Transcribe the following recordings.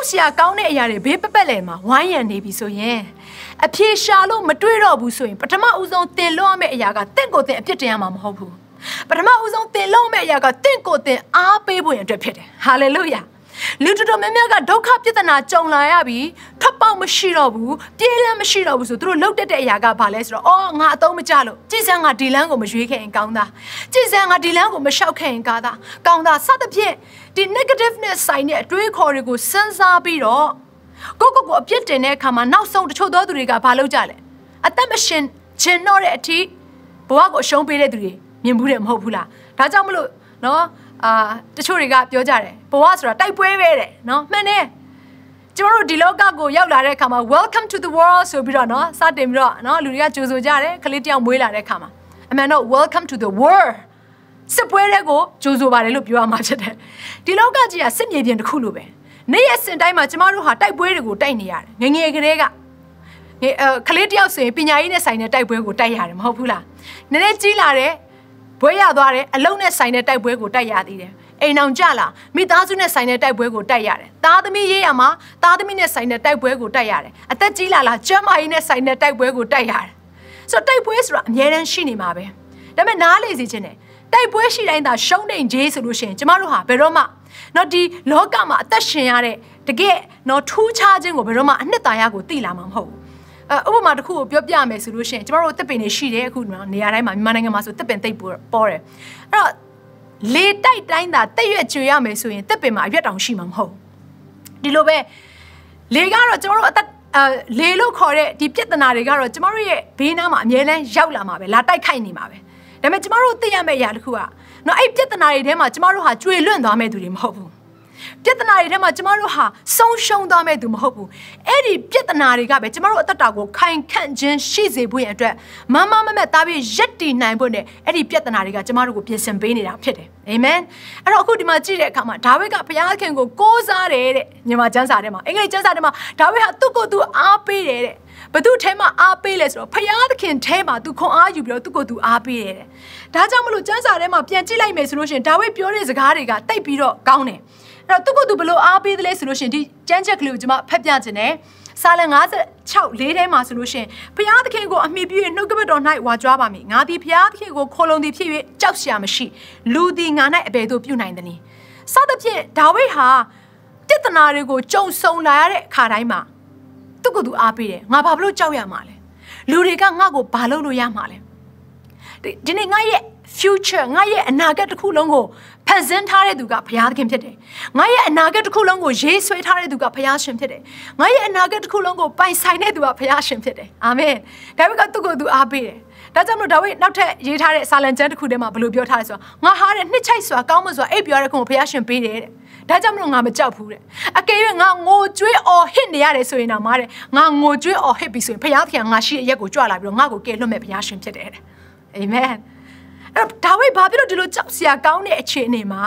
ကြောက်စရာကောင်းတဲ့အရာတွေဘေးပပတ်လည်မှာဝိုင်းရံနေပြီဆိုရင်အဖြေရှာလို့မတွေးတော့ဘူးဆိုရင်ပထမဦးဆုံးတင်လို့ရမယ့်အရာကတင့်ကိုယ်တင်အပြစ်တင်ရမှာမဟုတ်ဘူးပထမဦးဆုံးတင်လို့ရမယ့်အရာကတင့်ကိုယ်တင်အားပေးဖို့ရန်အတွက်ဖြစ်တယ်ဟာလေလုယာ လူတော်တော်များများကဒုက္ခပြဿနာကြုံလာရပြီထပ်ပေါက်မရှိတော့ဘူးပြေးလမ်းမရှိတော့ဘူးဆိုသူတို့လှုပ်တက်တဲ့အရာကဘာလဲဆိုတော့အော်ငါအသုံးမကျလို့ကြည်စံငါဒီလမ်းကိုမရွေးခဲ့ရင်ကောင်းတာကြည်စံငါဒီလမ်းကိုမလျှောက်ခဲ့ရင်ကောင်းတာကောင်းတာစသဖြင့်ဒီ negative နဲ့ဆိုင်တဲ့အတွေးခေါ်တွေကိုစဉ်းစားပြီးတော့ကိုကိုကိုအပြစ်တင်တဲ့အခါမှာနောက်ဆုံးတချို့သောသူတွေကဘာလုပ်ကြလဲအသက်မရှင်ခြင်းတော့တဲ့အထိဘဝကိုအရှုံးပေးတဲ့သူတွေမြင်ဘူးတယ်မဟုတ်ဘူးလားဒါကြောင့်မလို့နော် အာတချို့တွေကပြောကြတယ်ဘဝဆိုတာတိုက်ပွဲပဲတဲ့နော်မှန်တယ်ကျမတို့ဒီလောကကိုရောက်လာတဲ့အခါမှာ welcome to the world ဆိုပြီးတော့နော်စတင်ပြီးတော့နော်လူတွေကကြိုဆိုကြတယ်ခလေးတယောက်မွေးလာတဲ့အခါမှာအမှန်တော့ welcome to the world စစ်ပွဲတွေကိုကြိုဆိုပါတယ်လို့ပြောရမှာဖြစ်တယ်ဒီလောကကြီးကစစ်မြေပြင်တစ်ခုလိုပဲနေ့ရက်စဉ်တိုင်းမှာကျမတို့ဟာတိုက်ပွဲတွေကိုတိုက်နေရတယ်ငယ်ငယ်ကလေးကငယ်အခလေးတယောက်ဆိုရင်ပညာရေးနဲ့ဆိုင်တဲ့တိုက်ပွဲကိုတိုက်ရတယ်မဟုတ်ဘူးလားနည်းနည်းကြီးလာတဲ့ ဘွဲရသွားတယ်အလုံးနဲ့ဆိုင်တဲ့တိုက်ပွဲကိုတိုက်ရသေးတယ်အိမ်အောင်ကြလာမိသားစုနဲ့ဆိုင်တဲ့တိုက်ပွဲကိုတိုက်ရတယ်သားသမီးရေးရမှာသားသမီးနဲ့ဆိုင်တဲ့တိုက်ပွဲကိုတိုက်ရတယ်အသက်ကြီးလာလာကျန်းမာရေးနဲ့ဆိုင်တဲ့တိုက်ပွဲကိုတိုက်ရတယ်ဆိုတော့တိုက်ပွဲဆိုတာအများတန်းရှိနေမှာပဲဒါပေမဲ့နားလေစီခြင်းတယ်တိုက်ပွဲရှိတိုင်းသာရှုံးနေဂျေးဆိုလို့ရှိရင်ကျမတို့ဟာဘယ်တော့မှတော့ဒီလောကမှာအသက်ရှင်ရတဲ့တကယ်တော့ထူးခြားခြင်းကိုဘယ်တော့မှအနှစ်သာရကိုသိလာမှာမဟုတ်ဘူးအဲ ဥပမာတစ်ခုကိုပြောပြမယ်ဆိုလို့ရှိရင်ကျမတို့တစ်ပင်တွေရှိတယ်အခုနေရာတိုင်းမှာမြန်မာနိုင်ငံမှာဆိုတစ်ပင်သိပ်ပေါ်တယ်အဲ့တော့လေတိုက်တိုင်းသာတက်ရွက်ကျွေရမယ်ဆိုရင်တစ်ပင်မှာအရွက်တောင်ရှိမှာမဟုတ်ဒီလိုပဲလေကတော့ကျမတို့အသက်အဲလေလို့ခေါ်တဲ့ဒီပြဿနာတွေကတော့ကျမတို့ရဲ့ဘေးနားမှာအမြဲတမ်းရောက်လာမှာပဲလာတိုက်ခိုက်နေမှာပဲဒါပေမဲ့ကျမတို့သိရမယ့်အရာတစ်ခုကနော်အဲ့ပြဿနာတွေထဲမှာကျမတို့ဟာကျွေလွန့်သွားမဲ့သူတွေမဟုတ်ဘူး ပြဿနာတွေထဲမှာကျမတို့ဟာဆုံးရှုံးသွားမဲ့သူမဟုတ်ဘူးအဲ့ဒီပြဿနာတွေကပဲကျမတို့အသက်တာကိုခိုင်ခန့်ခြင်းရှိစေဖို့ရန်အတွက်မမမမသားပြီးရက်တည်နိုင်ဖို့နဲ့အဲ့ဒီပြဿနာတွေကကျမတို့ကိုပြင်ဆင်ပေးနေတာဖြစ်တယ်အာမင်အဲ့တော့အခုဒီမှာကြည့်တဲ့အခါမှာဒါဝိဒ်ကဘုရားခင်ကိုကိုးစားတယ်တဲ့မြန်မာကျမ်းစာထဲမှာအင်္ဂလိပ်ကျမ်းစာထဲမှာဒါဝိဒ်ဟာသူ့ကိုယ်သူအားပေးတယ်တဲ့ဘသူထဲမှာအားပေးလဲဆိုတော့ဖယားသခင်ထဲမှာသူခွန်အားယူပြီးတော့သူ့ကိုယ်သူအားပေးတယ်တဲ့ဒါကြောင့်မလို့ကျမ်းစာထဲမှာပြန်ကြည့်လိုက်မယ်ဆိုလို့ရှိရင်ဒါဝိဒ်ပြောတဲ့စကားတွေကတိတ်ပြီးတော့ကောင်းတယ် အဲ့တော့သူ့ကိုယ်သူဘလို့အားပေးတယ်လဲဆိုလို့ရှိရင်ဒီကျမ်းချက်ကလေးကိုကျွန်မဖတ်ပြခြင်းနဲ့စာလ56လေးထဲမှာဆိုလို့ရှိရင်ဘုရားသခင်ကိုအမိပြု၍နှုတ်ကပတ်တော်၌ဝါကြွားပါမည်ငါသည်ဘုရားသခင်ကိုခိုလုံသည်ဖြစ်၍ကြောက်ရှာမရှိလူသည်ငါ၌အဘယ်သို့ပြုနိုင်သနည်းစသဖြင့်ဒါဝိဒ်ဟာတည်တနာတွေကိုကြုံဆုံလာရတဲ့အခါတိုင်းမှာသူ့ကိုယ်သူအားပေးတယ်ငါဘာလို့ကြောက်ရမှာလဲလူတွေကငါ့ကိုဘာလုပ်လို့ရမှာလဲဒီနေ့ငါရဲ့ future ငါရဲ့အနာဂတ်တစ်ခုလုံးကို ဖန်ဆင်းထားတဲ့သူကဘုရားသခင်ဖြစ်တယ်။ငါရဲ့အနာဂတ်တစ်ခုလုံးကိုရေးဆွဲထားတဲ့သူကဘုရားရှင်ဖြစ်တယ်။ငါရဲ့အနာဂတ်တစ်ခုလုံးကိုပိုင်ဆိုင်တဲ့သူကဘုရားရှင်ဖြစ်တယ်။အာမင်။ဒါပေမဲ့သူ့ကိုယ်သူအားပေးတယ်။ဒါကြောင့်မလို့ဒါဝိဒ်နောက်ထပ်ရေးထားတဲ့စာလံကျမ်းတစ်ခုထဲမှာဘယ်လိုပြောထားလဲဆိုတော့ငါဟာတဲ့နှစ်ချိုက်စွာကောင်းမစွာအိပ်ပြောရတဲ့ခုကိုဘုရားရှင်ပေးတယ်တဲ့။ဒါကြောင့်မလို့ငါမကြောက်ဘူးတဲ့အကယ်၍ငါငိုကြွေးအော်ဟစ်နေရတယ်ဆိုရင်တော့မားတဲ့ငါငိုကြွေးအော်ဟစ်ပြီဆိုရင်ဘုရားသခင်ငါရှိတဲ့ရက်ကိုကြွလာပြီးတော့ငါ့ကိုကယ်လွတ်မဲ့ဘုရားရှင်ဖြစ်တယ်တဲ့အာမင် အဲ့တော့ဒါဝိဒ်ဘာဖြစ်လို့ဒီလိုကြောက်စရာကောင်းတဲ့အခြေအနေမှာ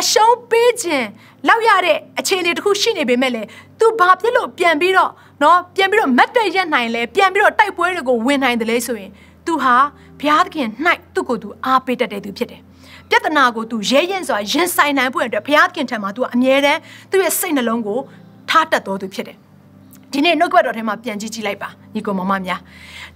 အရှုံးပေးခြင်းလောက်ရတဲ့အခြေအနေတစ်ခုရှိနေပေမဲ့လေသူဘာဖြစ်လို့ပြန်ပြီးတော့เนาะပြန်ပြီးတော့မတ်တက်ရက်နိုင်လဲပြန်ပြီးတော့တိုက်ပွဲတွေကိုဝင်နိုင်တယ်လဲဆိုရင်သူဟာဘုရားသခင်၌သူ့ကိုယ်သူအားပေးတတ်တဲ့သူဖြစ်တယ်ပြဿနာကိုသူရဲရင်စွာရင်ဆိုင်နိုင်ဖို့အတွက်ဘုရားသခင်ထံမှာသူကအမြဲတမ်းသူ့ရဲ့စိတ်နှလုံးကိုထားတတ်တော်သူဖြစ်တယ်ဒီနေ့နှုတ်ကပတ်တော်ထဲမှာပြန်ကြည့်ကြည့်လိုက်ပါညီကောင်မမများ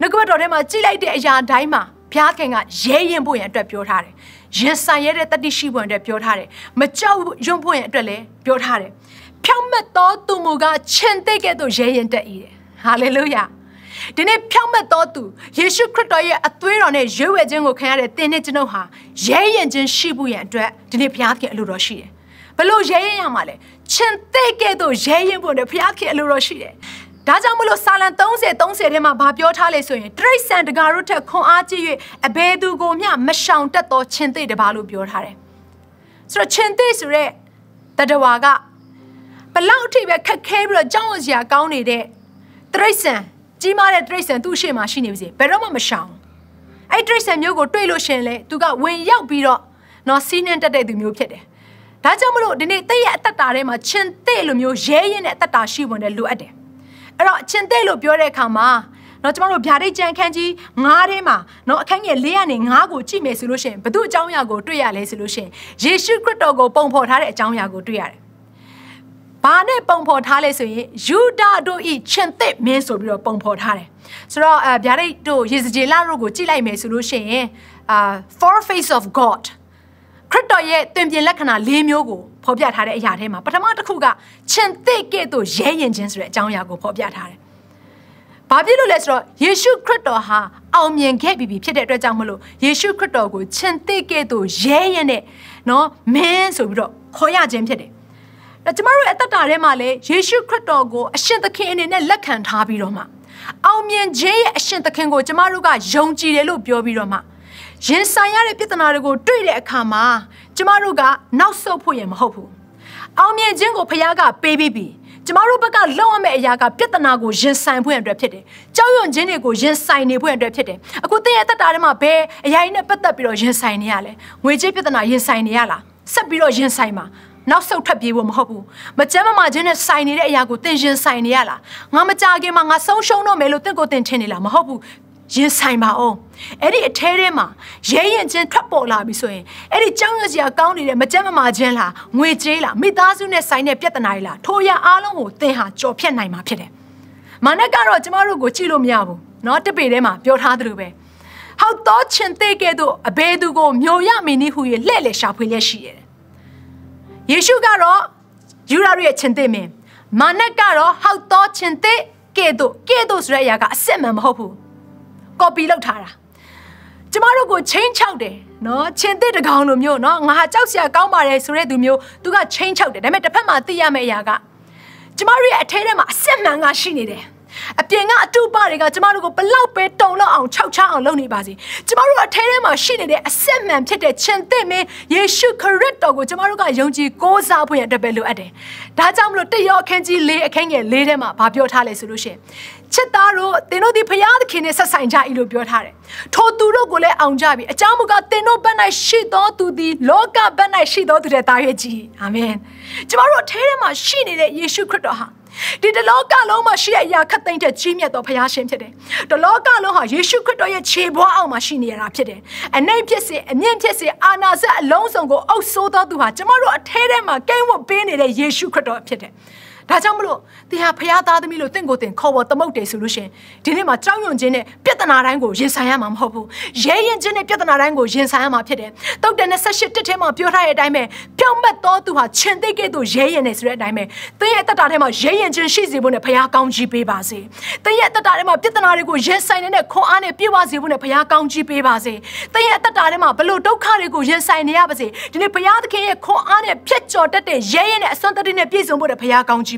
နှုတ်ကပတ်တော်ထဲမှာကြည့်လိုက်တဲ့အရာတိုင်းမှာ ဘုရားခင်ကရဲရင်ဖို့ရန်အတွက်ပြောထားတယ်။ရင်ဆိုင်ရတဲ့တတိရှိဖို့အတွက်ပြောထားတယ်။မကြောက်ရွံ့ဖို့ရန်အတွက်လည်းပြောထားတယ်။ဖြောင့်မတ်သောသူမူကချင်တဲ့ကဲ့သို့ရဲရင်တက်၏တဲ့။ဟာလေလုယာ။ဒီနေ့ဖြောင့်မတ်သောသူယေရှုခရစ်တော်ရဲ့အသွေးတော်နဲ့ရွေးဝယ်ခြင်းကိုခံရတဲ့သင်နဲ့ကျွန်ုပ်ဟာရဲရင်ခြင်းရှိဖို့ရန်အတွက်ဒီနေ့ဘုရားခင်အလိုတော်ရှိတယ်။ဘလို့ရဲရင်ရမှာလဲ။ချင်တဲ့ကဲ့သို့ရဲရင်ဖို့အတွက်ဘုရားခင်အလိုတော်ရှိတယ်။ ဒါကြောင့်မလို့စာလံ30 30ထဲမှာဗာပြောထားလေဆိုရင်တရိတ်ဆန်တကာတို့ထက်ခွန်အားကြီး၍အဘယ်သူကိုမျှမရှောင်တတ်သောရှင်သေတပါလို့ပြောထားတယ်။ဆိုတော့ရှင်သေဆိုတဲ့တတဝါကဘလောက်အထိပဲခက်ခဲပြီးတော့ကြောက်ရစရာကောင်းနေတဲ့တရိတ်ဆန်ကြီးမားတဲ့တရိတ်ဆန်သူ့ရှေ့မှာရှိနေပြီစေဘယ်တော့မှမရှောင်အဲ့တရိတ်ဆန်မျိုးကိုတွေ့လို့ရှင်လေသူကဝင်ရောက်ပြီးတော့နော်စီးနှင်းတက်တဲ့သူမျိုးဖြစ်တယ်။ဒါကြောင့်မလို့ဒီနေ့တည့်ရဲ့အတ္တတာထဲမှာရှင်သေလိုမျိုးရဲရင်တဲ့အတ္တတာရှိဝင်တယ်လိုအပ်တယ်။ အဲ့တော့ချင်းသိလို့ပြောတဲ့အခါမှာနော်ကျမတို့ဗျာဒိတ်ကြံခန်းကြီး9ထဲမှာနော်အခန်းငယ်4ကနေ9ကိုကြည့်မယ်ဆိုလို့ရှိရင်ဘု து အကြောင်းအရာကိုတွေ့ရလဲဆိုလို့ရှိရင်ယေရှုခရစ်တော်ကိုပုံဖော်ထားတဲ့အကြောင်းအရာကိုတွေ့ရတယ်။ဘာနဲ့ပုံဖော်ထားလဲဆိုရင်ယူဒာတို့ဤချင်းသစ်မင်းဆိုပြီးတော့ပုံဖော်ထားတယ်။ဆိုတော့အဲဗျာဒိတ်တို့ယေစကြည်လာတို့ကိုကြည့်လိုက်မယ်ဆိုလို့ရှိရင်အာ four face of god ခရစ်တော်ရဲ့တွင်ပြင်လက္ခဏာ၄မျိုးကိုဖော်ပြထားတဲ့အရာထဲမှာပထမတစ်ခုကချင်းသစ်ကဲ့သို့ရဲရင်ခြင်းဆိုတဲ့အကြောင်းအရာကိုဖော်ပြထားတယ်။ဘာဖြစ်လို့လဲဆိုတော့ယေရှုခရစ်တော်ဟာအောင်မြင်ခဲ့ပြီဖြစ်တဲ့အတွက်ကြောင့်မလို့ယေရှုခရစ်တော်ကိုချင်းသစ်ကဲ့သို့ရဲရင်နဲ့နော်မင်းဆိုပြီးတော့ခေါ်ရခြင်းဖြစ်တယ်။အဲကျမတို့ရဲ့အသက်တာထဲမှာလည်းယေရှုခရစ်တော်ကိုအရှင်သခင်အနေနဲ့လက်ခံထားပြီးတော့မှအောင်မြင်ခြင်းရဲ့အရှင်သခင်ကိုကျမတို့ကယုံကြည်တယ်လို့ပြောပြီးတော့မှ ရင်ဆိုင်ရတဲ့ပြဿနာတွေကိုတွေ့တဲ့အခါမှာကျမတို့ကနောက်ဆုတ်ဖို့ရမဟုတ်ဘူး။အောင်မြင်ခြင်းကိုဖခင်ကပေးပြီးပြီ။ကျမတို့ဘက်ကလောက်ရမယ့်အရာကပြဿနာကိုရင်ဆိုင်ဖို့အတွက်ဖြစ်တယ်။ကြောက်ရွံ့ခြင်းတွေကိုရင်ဆိုင်နေဖို့အတွက်ဖြစ်တယ်။အခုတင်းရဲ့တက်တာထဲမှာဘယ်အရာနဲ့ပတ်သက်ပြီးတော့ရင်ဆိုင်နေရလဲ။ငွေကြေးပြဿနာရင်ဆိုင်နေရလား။ဆက်ပြီးတော့ရင်ဆိုင်ပါ။နောက်ဆုတ်ထွက်ပြေးဖို့မဟုတ်ဘူးမကြမ်းမမာခြင်းနဲ့ဆိုင်နေတဲ့အရာကိုသင်ရင်ဆိုင်နေရလားငါမကြခင်မှာငါဆုံးရှုံးတော့မယ်လို့တင့်ကိုသင်ထင်နေလားမဟုတ်ဘူး ရင်ဆိုင်ပါအောင်အဲ့ဒီအထဲထဲမှာရဲရင်ချင်းထွက်ပေါ်လာပြီဆိုရင်အဲ့ဒီကြောက်ရွံ့စရာကောင်းနေတဲ့မကြမ်းမမာခြင်းလားငွေကြေးလားမိသားစုနဲ့ဆိုင်တဲ့ပြဿနာတွေလားထိုရအားလုံးကိုသင်ဟာကြော်ဖြတ်နိုင်မှာဖြစ်တယ်။မာနကတော့ကျမတို့ကိုကြည့်လို့မရဘူး။နော်တပေထဲမှာပြောထားသလိုပဲ။ဟောက်တော့ချင်သေးကဲ့သို့အဘယ်သူကိုမျိုးရမင်းနည်းဟူ၍လှဲ့လေရှာဖွေလျက်ရှိရတယ်။ယေရှုကတော့ယူရာရဲ့ချင်သေးမင်းမာနကတော့ဟောက်တော့ချင်သေးကဲ့သို့ကဲ့သို့ဆိုတဲ့အရာကအစစ်မှန်မဟုတ်ဘူး။ ကော်ပီလုပ်ထားတာကျမတို့ကိုချင်းချောက်တယ်နော်ချင်းတစ်တကောင်လိုမျိုးနော်ငါဟာကြောက်စရာကောင်းပါတယ်ဆိုတဲ့သူမျိုးသူကချင်းချောက်တယ်ဒါပေမဲ့တစ်ဖက်မှာသိရမယ့်အရာကကျမတို့ရဲ့အထဲထဲမှာအစစ်မှန်ကရှိနေတယ် အပြင်ကအတူပါတွေကကျမတို့ကိုဘလောက်ပဲတုံလောက်အောင်ခြောက်ချအောင်လုပ်နေပါစေကျမတို့အထဲထဲမှာရှိနေတဲ့အစစ်မှန်ဖြစ်တဲ့ရှင်သစ်မင်းယေရှုခရစ်တော်ကိုကျမတို့ကယုံကြည်ကိုးစားဖို့ရတဲ့ပဲလိုအပ်တယ်ဒါကြောင့်မလို့တယောအခန်းကြီး၄အခန်းငယ်၄ထဲမှာဗာပြောထားလဲဆိုလို့ရှိရင်ချစ်သားတို့သင်တို့ဒီဖရာသခင်နဲ့ဆက်ဆိုင်ကြ၏လို့ပြောထားတယ်ထိုသူတို့ကိုလည်းအောင်ကြပြီအကြောင်းမူကားသင်တို့ဘက်၌ရှိသောသူသည်လောကဘက်၌ရှိသောသူတဲ့တာရဲ့ကြီးအာမင်ကျမတို့အထဲထဲမှာရှိနေတဲ့ယေရှုခရစ်တော်ဟာ ဒီတလောကလုံးမှာရှိတဲ့အရာခတ်သိမ်းတဲ့ကြီးမြတ်သောဘုရားရှင်ဖြစ်တယ်။တလောကလုံးဟာယေရှုခရစ်တော်ရဲ့ခြေဘွားအောက်မှာရှိနေရတာဖြစ်တယ်။အနိုင်ဖြစ်စေအမြင့်ဖြစ်စေအာနာစက်အလုံးစုံကိုအုပ်ဆိုးသောသူဟာကျမတို့အထဲထဲမှာကိန်းဝတ်ပေးနေတဲ့ယေရှုခရစ်တော်ဖြစ်တယ်။ ဒါကြောင့်မလို့သင်ဟာဖခင်သားသမီးလို့တင့်ကိုယ်တင်ခေါ်ပေါ်သမုတ်တယ်ဆိုလို့ရှင်ဒီနေ့မှာကြောက်ရွံ့ခြင်းနဲ့ပြဿနာတိုင်းကိုရင်ဆိုင်ရမှာမဟုတ်ဘူးရဲရင်ခြင်းနဲ့ပြဿနာတိုင်းကိုရင်ဆိုင်ရမှာဖြစ်တယ်တုတ်တယ်28တစ်ထဲမှာပြောထားတဲ့အတိုင်းပဲပြောင်းမတ်တော်သူဟာရှင်သိကဲ့သို့ရဲရင်နေဆိုတဲ့အတိုင်းပဲသင်ရဲ့တက်တာထဲမှာရဲရင်ခြင်းရှိစေဖို့နဲ့ဖခင်ကောင်းကြီးပေးပါစေသင်ရဲ့တက်တာထဲမှာပြဿနာတွေကိုရင်ဆိုင်နေတဲ့ခွန်အားနဲ့ပြည့်ဝစေဖို့နဲ့ဖခင်ကောင်းကြီးပေးပါစေသင်ရဲ့တက်တာထဲမှာဘလို့ဒုက္ခတွေကိုရင်ဆိုင်နေရပါစေဒီနေ့ဘုရားသခင်ရဲ့ခွန်အားနဲ့ဖြတ်ကျော်တတ်တဲ့ရဲရင်နဲ့အစွမ်းတတ်တဲ့ပြည့်စုံဖို့နဲ့ဖခင်ကောင်းကြီး